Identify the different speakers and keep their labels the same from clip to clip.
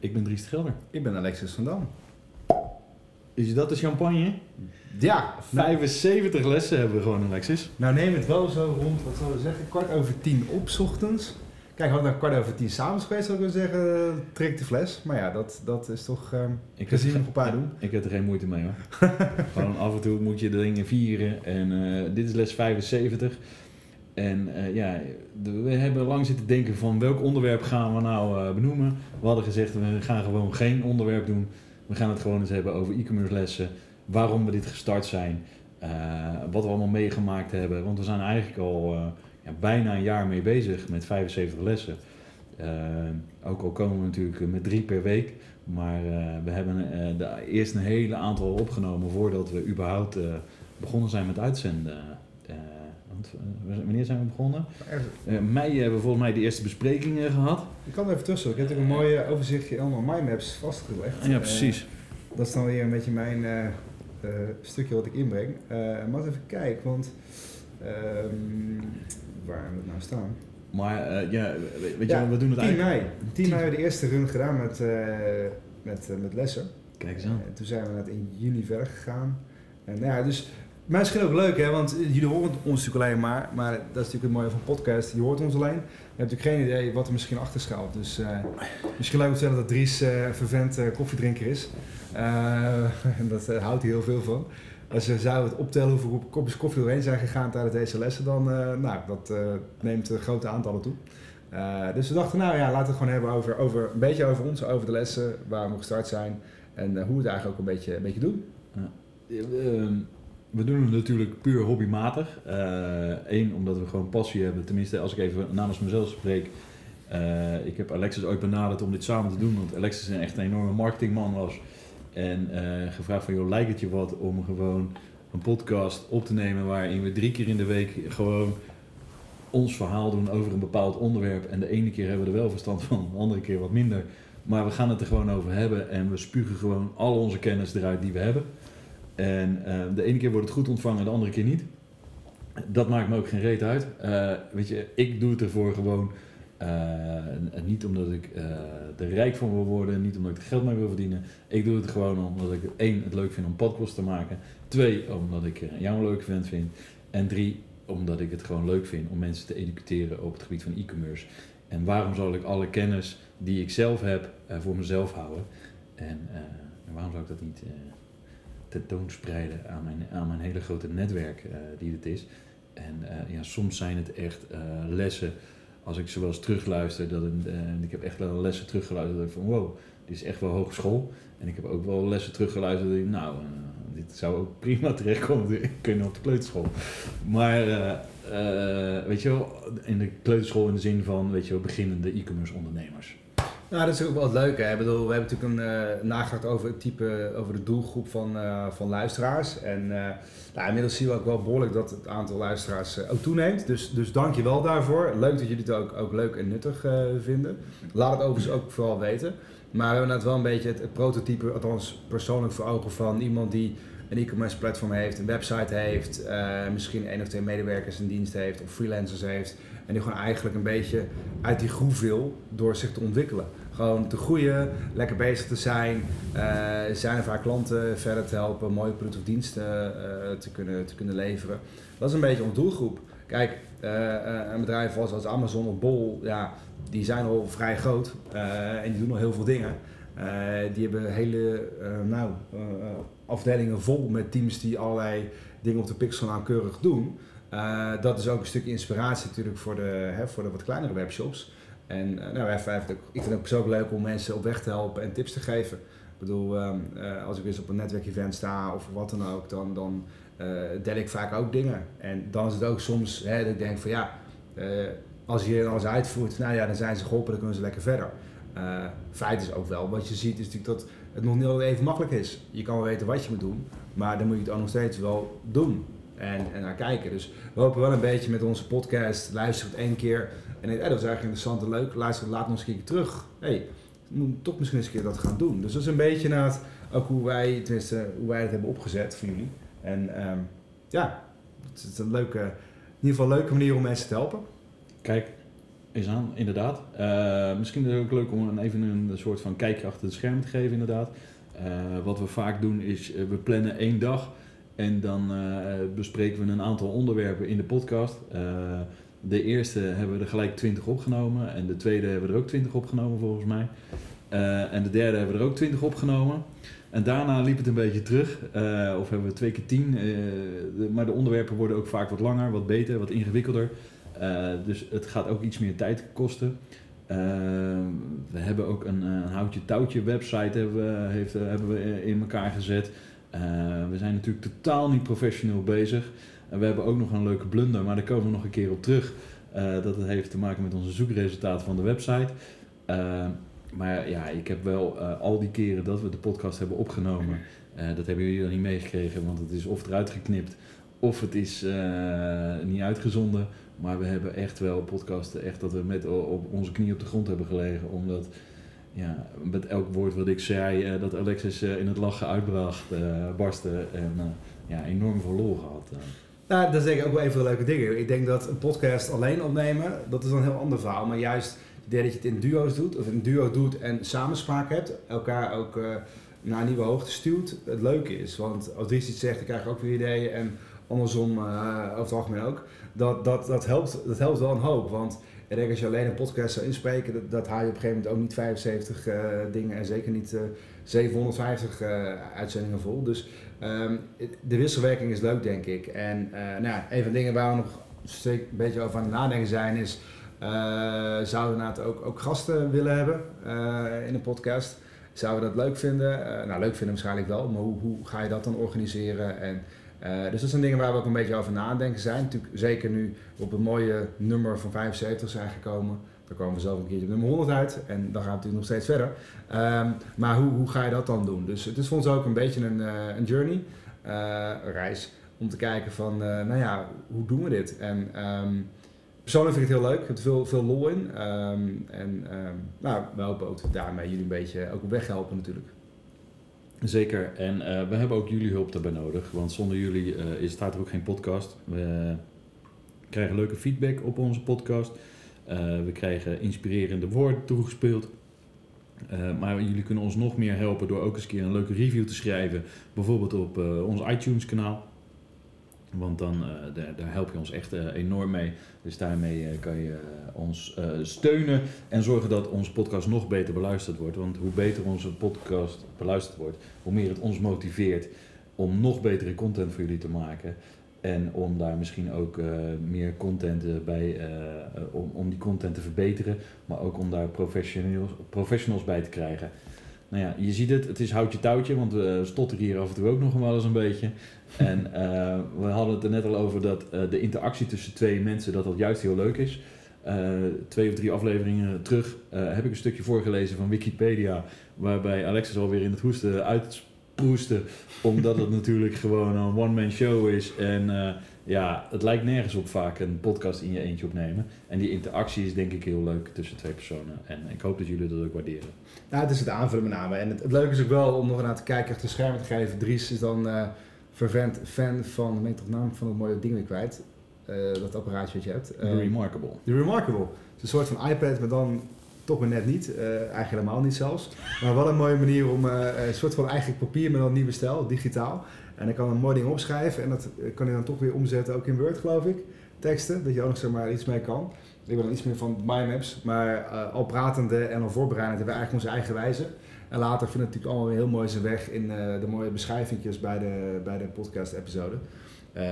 Speaker 1: Ik ben Dries de Gelder.
Speaker 2: Ik ben Alexis van Dam.
Speaker 1: Is dat de champagne?
Speaker 2: Ja,
Speaker 1: 75 lessen hebben we gewoon, Alexis.
Speaker 2: nou neem het wel zo rond, wat zullen we zeggen, kwart over tien op ochtends. Kijk, had ik nou kwart over tien s'avonds geweest, zou ik wel zeggen, trek de fles. Maar ja, dat, dat is toch uh,
Speaker 1: Ik
Speaker 2: gezien nog een paar doen.
Speaker 1: Ik heb er geen moeite mee hoor. gewoon af en toe moet je de dingen vieren. En eh, dit is les 75. En eh, ja, we hebben lang zitten denken van welk onderwerp gaan we nou eh, benoemen. We hadden gezegd we gaan gewoon geen onderwerp doen. We gaan het gewoon eens hebben over e-commerce lessen. Waarom we dit gestart zijn. eh, wat we allemaal meegemaakt hebben. Want we zijn eigenlijk al ja, bijna een jaar mee bezig met 75 lessen. Ook al komen we natuurlijk met drie per week. Maar we hebben de, eerst een hele aantal opgenomen voordat we überhaupt begonnen zijn met uitzenden. Eh, want, eh, wanneer zijn we begonnen? Eh, mei hebben we volgens mij de eerste besprekingen gehad.
Speaker 2: Ik kan er even tussen. Ik heb natuurlijk een mooi eh, overzichtje allemaal mindmaps vastgelegd.
Speaker 1: Ja,
Speaker 2: Eh,
Speaker 1: precies.
Speaker 2: dat is dan weer een beetje mijn eh, eh, stukje wat ik inbreng. Eh maar even kijken, want ehm, waar hebben we het nou staan?
Speaker 1: Maar eh, ja, we- weet
Speaker 2: Ja,
Speaker 1: je, we doen het
Speaker 2: 10
Speaker 1: eigenlijk...
Speaker 2: mei. 10 mei hebben we de eerste run gedaan met, eh, met, eh, met lessen.
Speaker 1: Kijk eens aan.
Speaker 2: En toen zijn we net in juni verder gegaan. En nou ja, dus misschien ook leuk hè, want jullie horen ons natuurlijk alleen maar, maar dat is natuurlijk het mooie van podcast. Je hoort ons alleen. Je hebt natuurlijk geen idee wat er misschien achter schuilt. Dus eh, misschien leuk om te zeggen dat Dries een vervent eh, koffiedrinker is. En dat houdt hij heel veel van. Als je zou het optellen hoeveel kopjes koffie doorheen zijn gegaan tijdens deze lessen, dan uh, nou, dat uh, neemt grote aantallen toe. Uh, dus we dachten, nou ja, laten we het gewoon hebben over, over een beetje over ons, over de lessen, waar we gestart zijn en uh, hoe we het eigenlijk ook een beetje, een beetje doen.
Speaker 1: Ja. Ehm, we doen het natuurlijk puur hobbymatig. Eén, omdat we gewoon passie hebben. Tenminste, als ik even namens mezelf spreek. Uh, ik heb Alexis ooit benaderd om dit samen te doen. Want Alexis een echt een enorme marketingman was. En uh, gevraagd van, joh, lijkt het je wat om gewoon een podcast op te nemen... waarin we drie keer in de week gewoon ons verhaal doen over een bepaald onderwerp. En de ene keer hebben we er wel verstand van, de andere keer wat minder. Maar we gaan het er gewoon over hebben en we spugen gewoon al onze kennis eruit die we hebben. En uh, de ene keer wordt het goed ontvangen, de andere keer niet. Dat maakt me ook geen reet uit. Uh, weet je, ik doe het ervoor gewoon. Uh, niet omdat ik er rijk van wil worden, niet omdat ik er geld mee wil verdienen. Ik doe het gewoon omdat ik één, het leuk vind om podcast te maken. Twee, omdat ik jou een leuk vent vind. En drie, omdat ik het gewoon leuk vind om mensen te educeren op het gebied van e-commerce. En waarom zal ik alle kennis die ik zelf heb voor mezelf houden? En waarom zou ik dat niet tentoonspreiden aan mijn, aan mijn hele grote netwerk uh, die het is. En uh, ja, soms zijn het echt uh, lessen, als ik ze wel eens terugluister, dat ik heb echt wel lessen teruggeluisterd, dat ik van wow, dit is echt wel hogeschool. En ik heb ook wel lessen teruggeluisterd, dat ik, nou, dit zou ook prima terechtkomen kunnen op de kleuterschool. Maar weet je wel, in de kleuterschool in de zin van, weet je wel, beginnende e-commerce ondernemers.
Speaker 2: Nou, dat is ook wel het leuke. Hè? Ik bedoel, we hebben natuurlijk een uh, nagedacht over het type, over de doelgroep van, uh, van luisteraars. En uh, nou, inmiddels zien we ook wel behoorlijk dat het aantal luisteraars ook toeneemt. Dus, dus dank je wel daarvoor. Leuk dat jullie het ook, ook leuk en nuttig vinden. Laat het overigens ook vooral weten. Maar we hebben net wel een beetje het, het prototype, althans persoonlijk voor ogen van iemand die een e-commerce platform heeft, een website heeft, misschien één of twee medewerkers in dienst heeft of freelancers heeft. En die gewoon eigenlijk een beetje uit die groef wil door zich te ontwikkelen. Gewoon te groeien, lekker bezig te zijn, uh, zijn er vaak klanten verder te helpen, mooie producten of diensten uh, te, kunnen, te kunnen leveren. Dat is een beetje onze doelgroep. Kijk, een bedrijf als, als Amazon of Bol, ja, die zijn al vrij groot en die doen al heel veel dingen. Die hebben hele nou, afdelingen vol met teams die allerlei dingen op de pixel nauwkeurig doen. Uh, dat is ook een stukje inspiratie natuurlijk voor de, hè, voor de wat kleinere webshops. En uh, nou, ik vind het ook persoonlijk leuk om mensen op weg te helpen en tips te geven. Ik bedoel, uh, als ik eens op een netwerkevent sta of wat dan ook, dan, dan deel ik vaak ook dingen. En dan is het ook soms hè, dat ik denk van ja, als je alles uitvoert, nou ja, dan zijn ze geholpen, dan kunnen ze lekker verder. Uh, feit is ook wel, wat je ziet is natuurlijk dat het nog niet even makkelijk is. Je kan wel weten wat je moet doen, maar dan moet je het ook nog steeds wel doen en, en naar kijken. Dus we hopen wel een beetje met onze podcast, luister het één keer en denk, dat is eigenlijk interessant en leuk, luister laat eens een keer terug. hey, we moeten toch misschien eens een keer dat gaan doen. Dus dat is een beetje na het, ook hoe wij, het hebben opgezet voor jullie. En um, ja, het is een leuke, in ieder geval een leuke manier om mensen te helpen.
Speaker 1: Kijk, is aan, inderdaad. Uh, misschien is het ook leuk om even een soort van kijkje achter het scherm te geven, inderdaad. Uh, wat we vaak doen is, uh, we plannen één dag en dan bespreken we een aantal onderwerpen in de podcast. de eerste hebben we er gelijk 20 opgenomen en de tweede hebben we er ook 20 opgenomen volgens mij. en de derde hebben we er ook 20 opgenomen. En daarna liep het een beetje terug, of hebben we twee keer tien. maar de onderwerpen worden ook vaak wat langer, wat beter, wat ingewikkelder. Uh, dus het gaat ook iets meer tijd kosten. Uh, we hebben ook een, een houtje touwtje website hebben we, heeft, hebben we in elkaar gezet. we zijn natuurlijk totaal niet professioneel bezig. En we hebben ook nog een leuke blunder, maar daar komen we nog een keer op terug. dat heeft te maken met onze zoekresultaten van de website. maar ja, ik heb wel al die keren dat we de podcast hebben opgenomen, dat hebben jullie dan niet meegekregen, want het is of eruit geknipt of het is niet uitgezonden. Maar we hebben echt wel podcasten, echt dat we met op onze knie op de grond hebben gelegen. Omdat ja, met elk woord wat ik zei, uh, dat Alexis uh, in het lachen uitbracht, uh, barstte en ja, enorm verloren gehad.
Speaker 2: Nou, dat is denk ik ook wel een van de leuke dingen. Ik denk dat een podcast alleen opnemen, dat is een heel ander verhaal. Maar juist dat je het in duo's doet, of in duo doet en samenspraak hebt, elkaar ook naar een nieuwe hoogte stuurt, het leuke is. Want als Dries iets zegt, dan krijg je ook weer ideeën en andersom over het algemeen ook dat, dat, dat, helpt, dat helpt wel een hoop. Want ik denk als je alleen een podcast zou inspreken, dat, dat haal je op een gegeven moment ook niet 75 uh, eh, dingen en zeker niet uh, 750 uh, uitzendingen vol. Dus um, de wisselwerking is leuk, denk ik. En nou een van de dingen waar we nog een beetje over aan het nadenken zijn, is zouden we het ook, ook gasten willen hebben in een podcast? Zouden we dat leuk vinden? nou, leuk vinden waarschijnlijk wel, maar hoe, hoe ga je dat dan organiseren? En uh, dus dat zijn dingen waar we ook een beetje over nadenken zijn. Natuurlijk, zeker nu we op een mooie nummer van 75 zijn gekomen. Dan komen we zelf een keertje op nummer 100 uit en dan gaan we natuurlijk nog steeds verder. Um, maar hoe, hoe ga je dat dan doen? Dus het is voor ons ook een beetje een, uh, een journey, uh, een reis, om te kijken van, nou ja, hoe doen we dit? En um, persoonlijk vind ik het heel leuk, ik heb er veel, veel lol in. Um, en nou, we hopen ook daarmee jullie een beetje ook op weg helpen natuurlijk.
Speaker 1: Zeker. En uh, we hebben ook jullie hulp daarbij nodig. Want zonder jullie uh, is, staat er ook geen podcast. We krijgen leuke feedback op onze podcast. Uh, we krijgen inspirerende woorden toegespeeld. maar jullie kunnen ons nog meer helpen door ook eens een keer een leuke review te schrijven. Bijvoorbeeld op ons iTunes kanaal. Want dan uh, daar, daar, help je ons echt uh, enorm mee. Dus daarmee uh, kan je ons steunen en zorgen dat onze podcast nog beter beluisterd wordt. Want hoe beter onze podcast beluisterd wordt, hoe meer het ons motiveert om nog betere content voor jullie te maken. En om daar misschien ook meer content bij, om, om die content te verbeteren, maar ook om daar professionals, professionals bij te krijgen. Nou ja, je ziet het, het is houtje touwtje, want we stotteren hier af en toe ook nog wel eens een beetje. En uh, we hadden het er net al over dat uh, de interactie tussen twee mensen, dat dat juist heel leuk is. Uh, twee of drie afleveringen terug heb ik een stukje voorgelezen van Wikipedia, waarbij Alexis alweer in het hoesten uitproestte, omdat het natuurlijk gewoon een one-man show is. En ja, het lijkt nergens op vaak een podcast in je eentje opnemen. En die interactie is denk ik heel leuk tussen twee personen. En ik hoop dat jullie dat ook waarderen.
Speaker 2: Ja, het is het aanvullen met name. En het, het leuke is ook wel om nog naar te kijken achter de schermen te geven. Dries is dan uh, vervent fan van, ik toch naam van het mooie ding weer kwijt. Uh, dat apparaatje wat je hebt.
Speaker 1: Uh, Remarkable.
Speaker 2: De Remarkable. Het is een soort van iPad, maar dan toch maar net niet. Uh, eigenlijk helemaal niet zelfs. Maar wel een mooie manier om een soort van eigenlijk papier, maar dan nieuwe stijl, digitaal. En ik kan een mooi ding opschrijven en dat kan je dan toch weer omzetten, ook in Word geloof ik. Teksten, dat je ook nog zeg maar iets mee kan. Ik ben dan iets meer van mindmaps, maar uh, al pratende en al voorbereidend hebben we eigenlijk onze eigen wijze. En later vindt het natuurlijk allemaal heel mooi zijn weg in uh, de mooie beschrijvingjes bij de, bij de podcast-episode. Uh,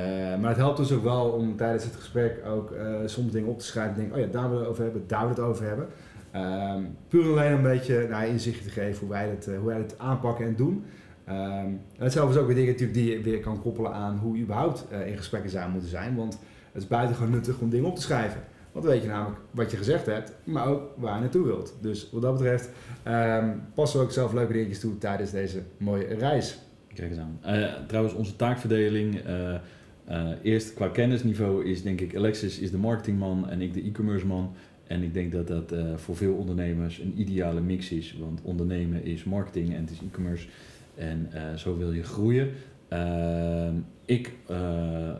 Speaker 2: maar het helpt dus ook wel om tijdens het gesprek ook soms dingen op te schrijven. Denk, oh ja, daar willen we het over hebben, daar willen we het over hebben. Ehm, puur alleen een beetje nou, inzicht te geven hoe wij het, hoe wij het aanpakken en doen. Um, het zijn overigens ook weer dingen natuurlijk die je weer kan koppelen aan hoe je überhaupt uh, in gesprekken zou moeten zijn. Want het is buitengewoon nuttig om dingen op te schrijven. Want dan weet je namelijk wat je gezegd hebt, maar ook waar je naartoe wilt. Dus wat dat betreft ehm, passen we ook zelf leuke dingetjes toe tijdens deze mooie reis.
Speaker 1: Kijk eens aan. Eh, trouwens, onze taakverdeling. eh, eh, eerst qua kennisniveau is denk ik Alexis is de marketingman en ik de e-commerce man. En ik denk dat dat eh, voor veel ondernemers een ideale mix is. Want ondernemen is marketing en het is e-commerce. En eh, zo wil je groeien. Ehm, ik eh,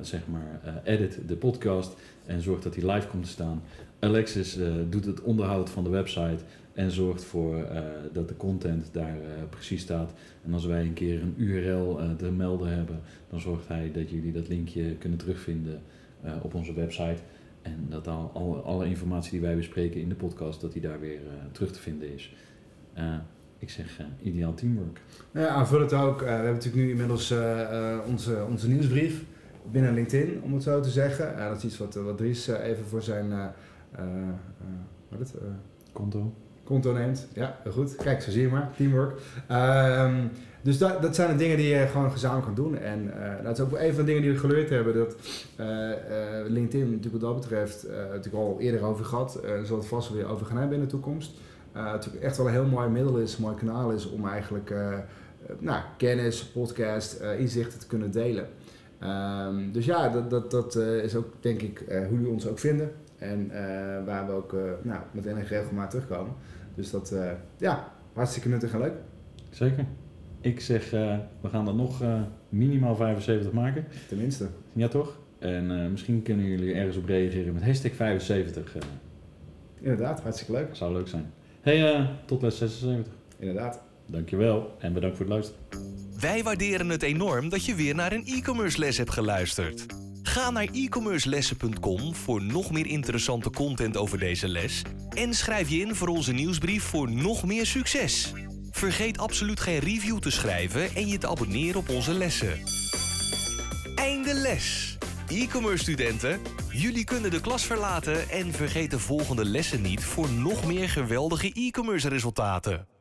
Speaker 1: zeg maar edit de podcast en zorg dat hij live komt te staan. Alexis doet het onderhoud van de website en zorgt voor dat de content daar precies staat. En als wij een keer een URL te melden hebben, dan zorgt hij dat jullie dat linkje kunnen terugvinden op onze website. En dat al, al- alle informatie die wij bespreken in de podcast, dat die daar weer eh, terug te vinden is. Eh, ik zeg eh, ideaal teamwork.
Speaker 2: Nou ja, aanvullend ook, eh, we hebben natuurlijk nu inmiddels eh, eh, onze, onze nieuwsbrief binnen LinkedIn, om het zo te zeggen. Dat is iets wat, wat Dries even voor zijn eh, eh, eh, wat is het, eh,
Speaker 1: Konto.
Speaker 2: Konto neemt. Ja, heel goed. Kijk, zo zie je maar. Teamwork. Ehm, dus dat, dat zijn de dingen die je gewoon gezamenlijk kan doen. En eh, dat is ook een van de dingen die we geleerd hebben. Dat eh, eh, LinkedIn natuurlijk wat dat betreft, natuurlijk al eerder over gehad. eh daar zal het vast wel weer over gaan hebben in de toekomst. Natuurlijk echt wel een heel mooi middel is, een mooi kanaal is om eigenlijk nou, kennis, podcast, inzichten te kunnen delen. Ehm, dus ja, dat, dat, dat is ook denk ik hoe jullie ons ook vinden. En waar we ook nou, met enige regelmaat terugkomen. Dus dat, eh, ja, hartstikke nuttig en leuk.
Speaker 1: Zeker. Ik zeg, eh, we gaan er nog eh, minimaal 75 maken.
Speaker 2: Tenminste.
Speaker 1: Ja, toch? En eh, misschien kunnen jullie ergens op reageren met hashtag 75. eh,
Speaker 2: Inderdaad, hartstikke leuk.
Speaker 1: zou leuk zijn. Hey, eh, tot les 76.
Speaker 2: Inderdaad.
Speaker 1: Dankjewel en bedankt voor het luisteren.
Speaker 3: Wij waarderen het enorm dat je weer naar een e-commerce les hebt geluisterd. Ga naar e-commercelessen.com voor nog meer interessante content over deze les en schrijf je in voor onze nieuwsbrief voor nog meer succes. Vergeet absoluut geen review te schrijven en je te abonneren op onze lessen. Einde les. E-commerce studenten, jullie kunnen de klas verlaten en vergeet de volgende lessen niet voor nog meer geweldige e-commerce resultaten.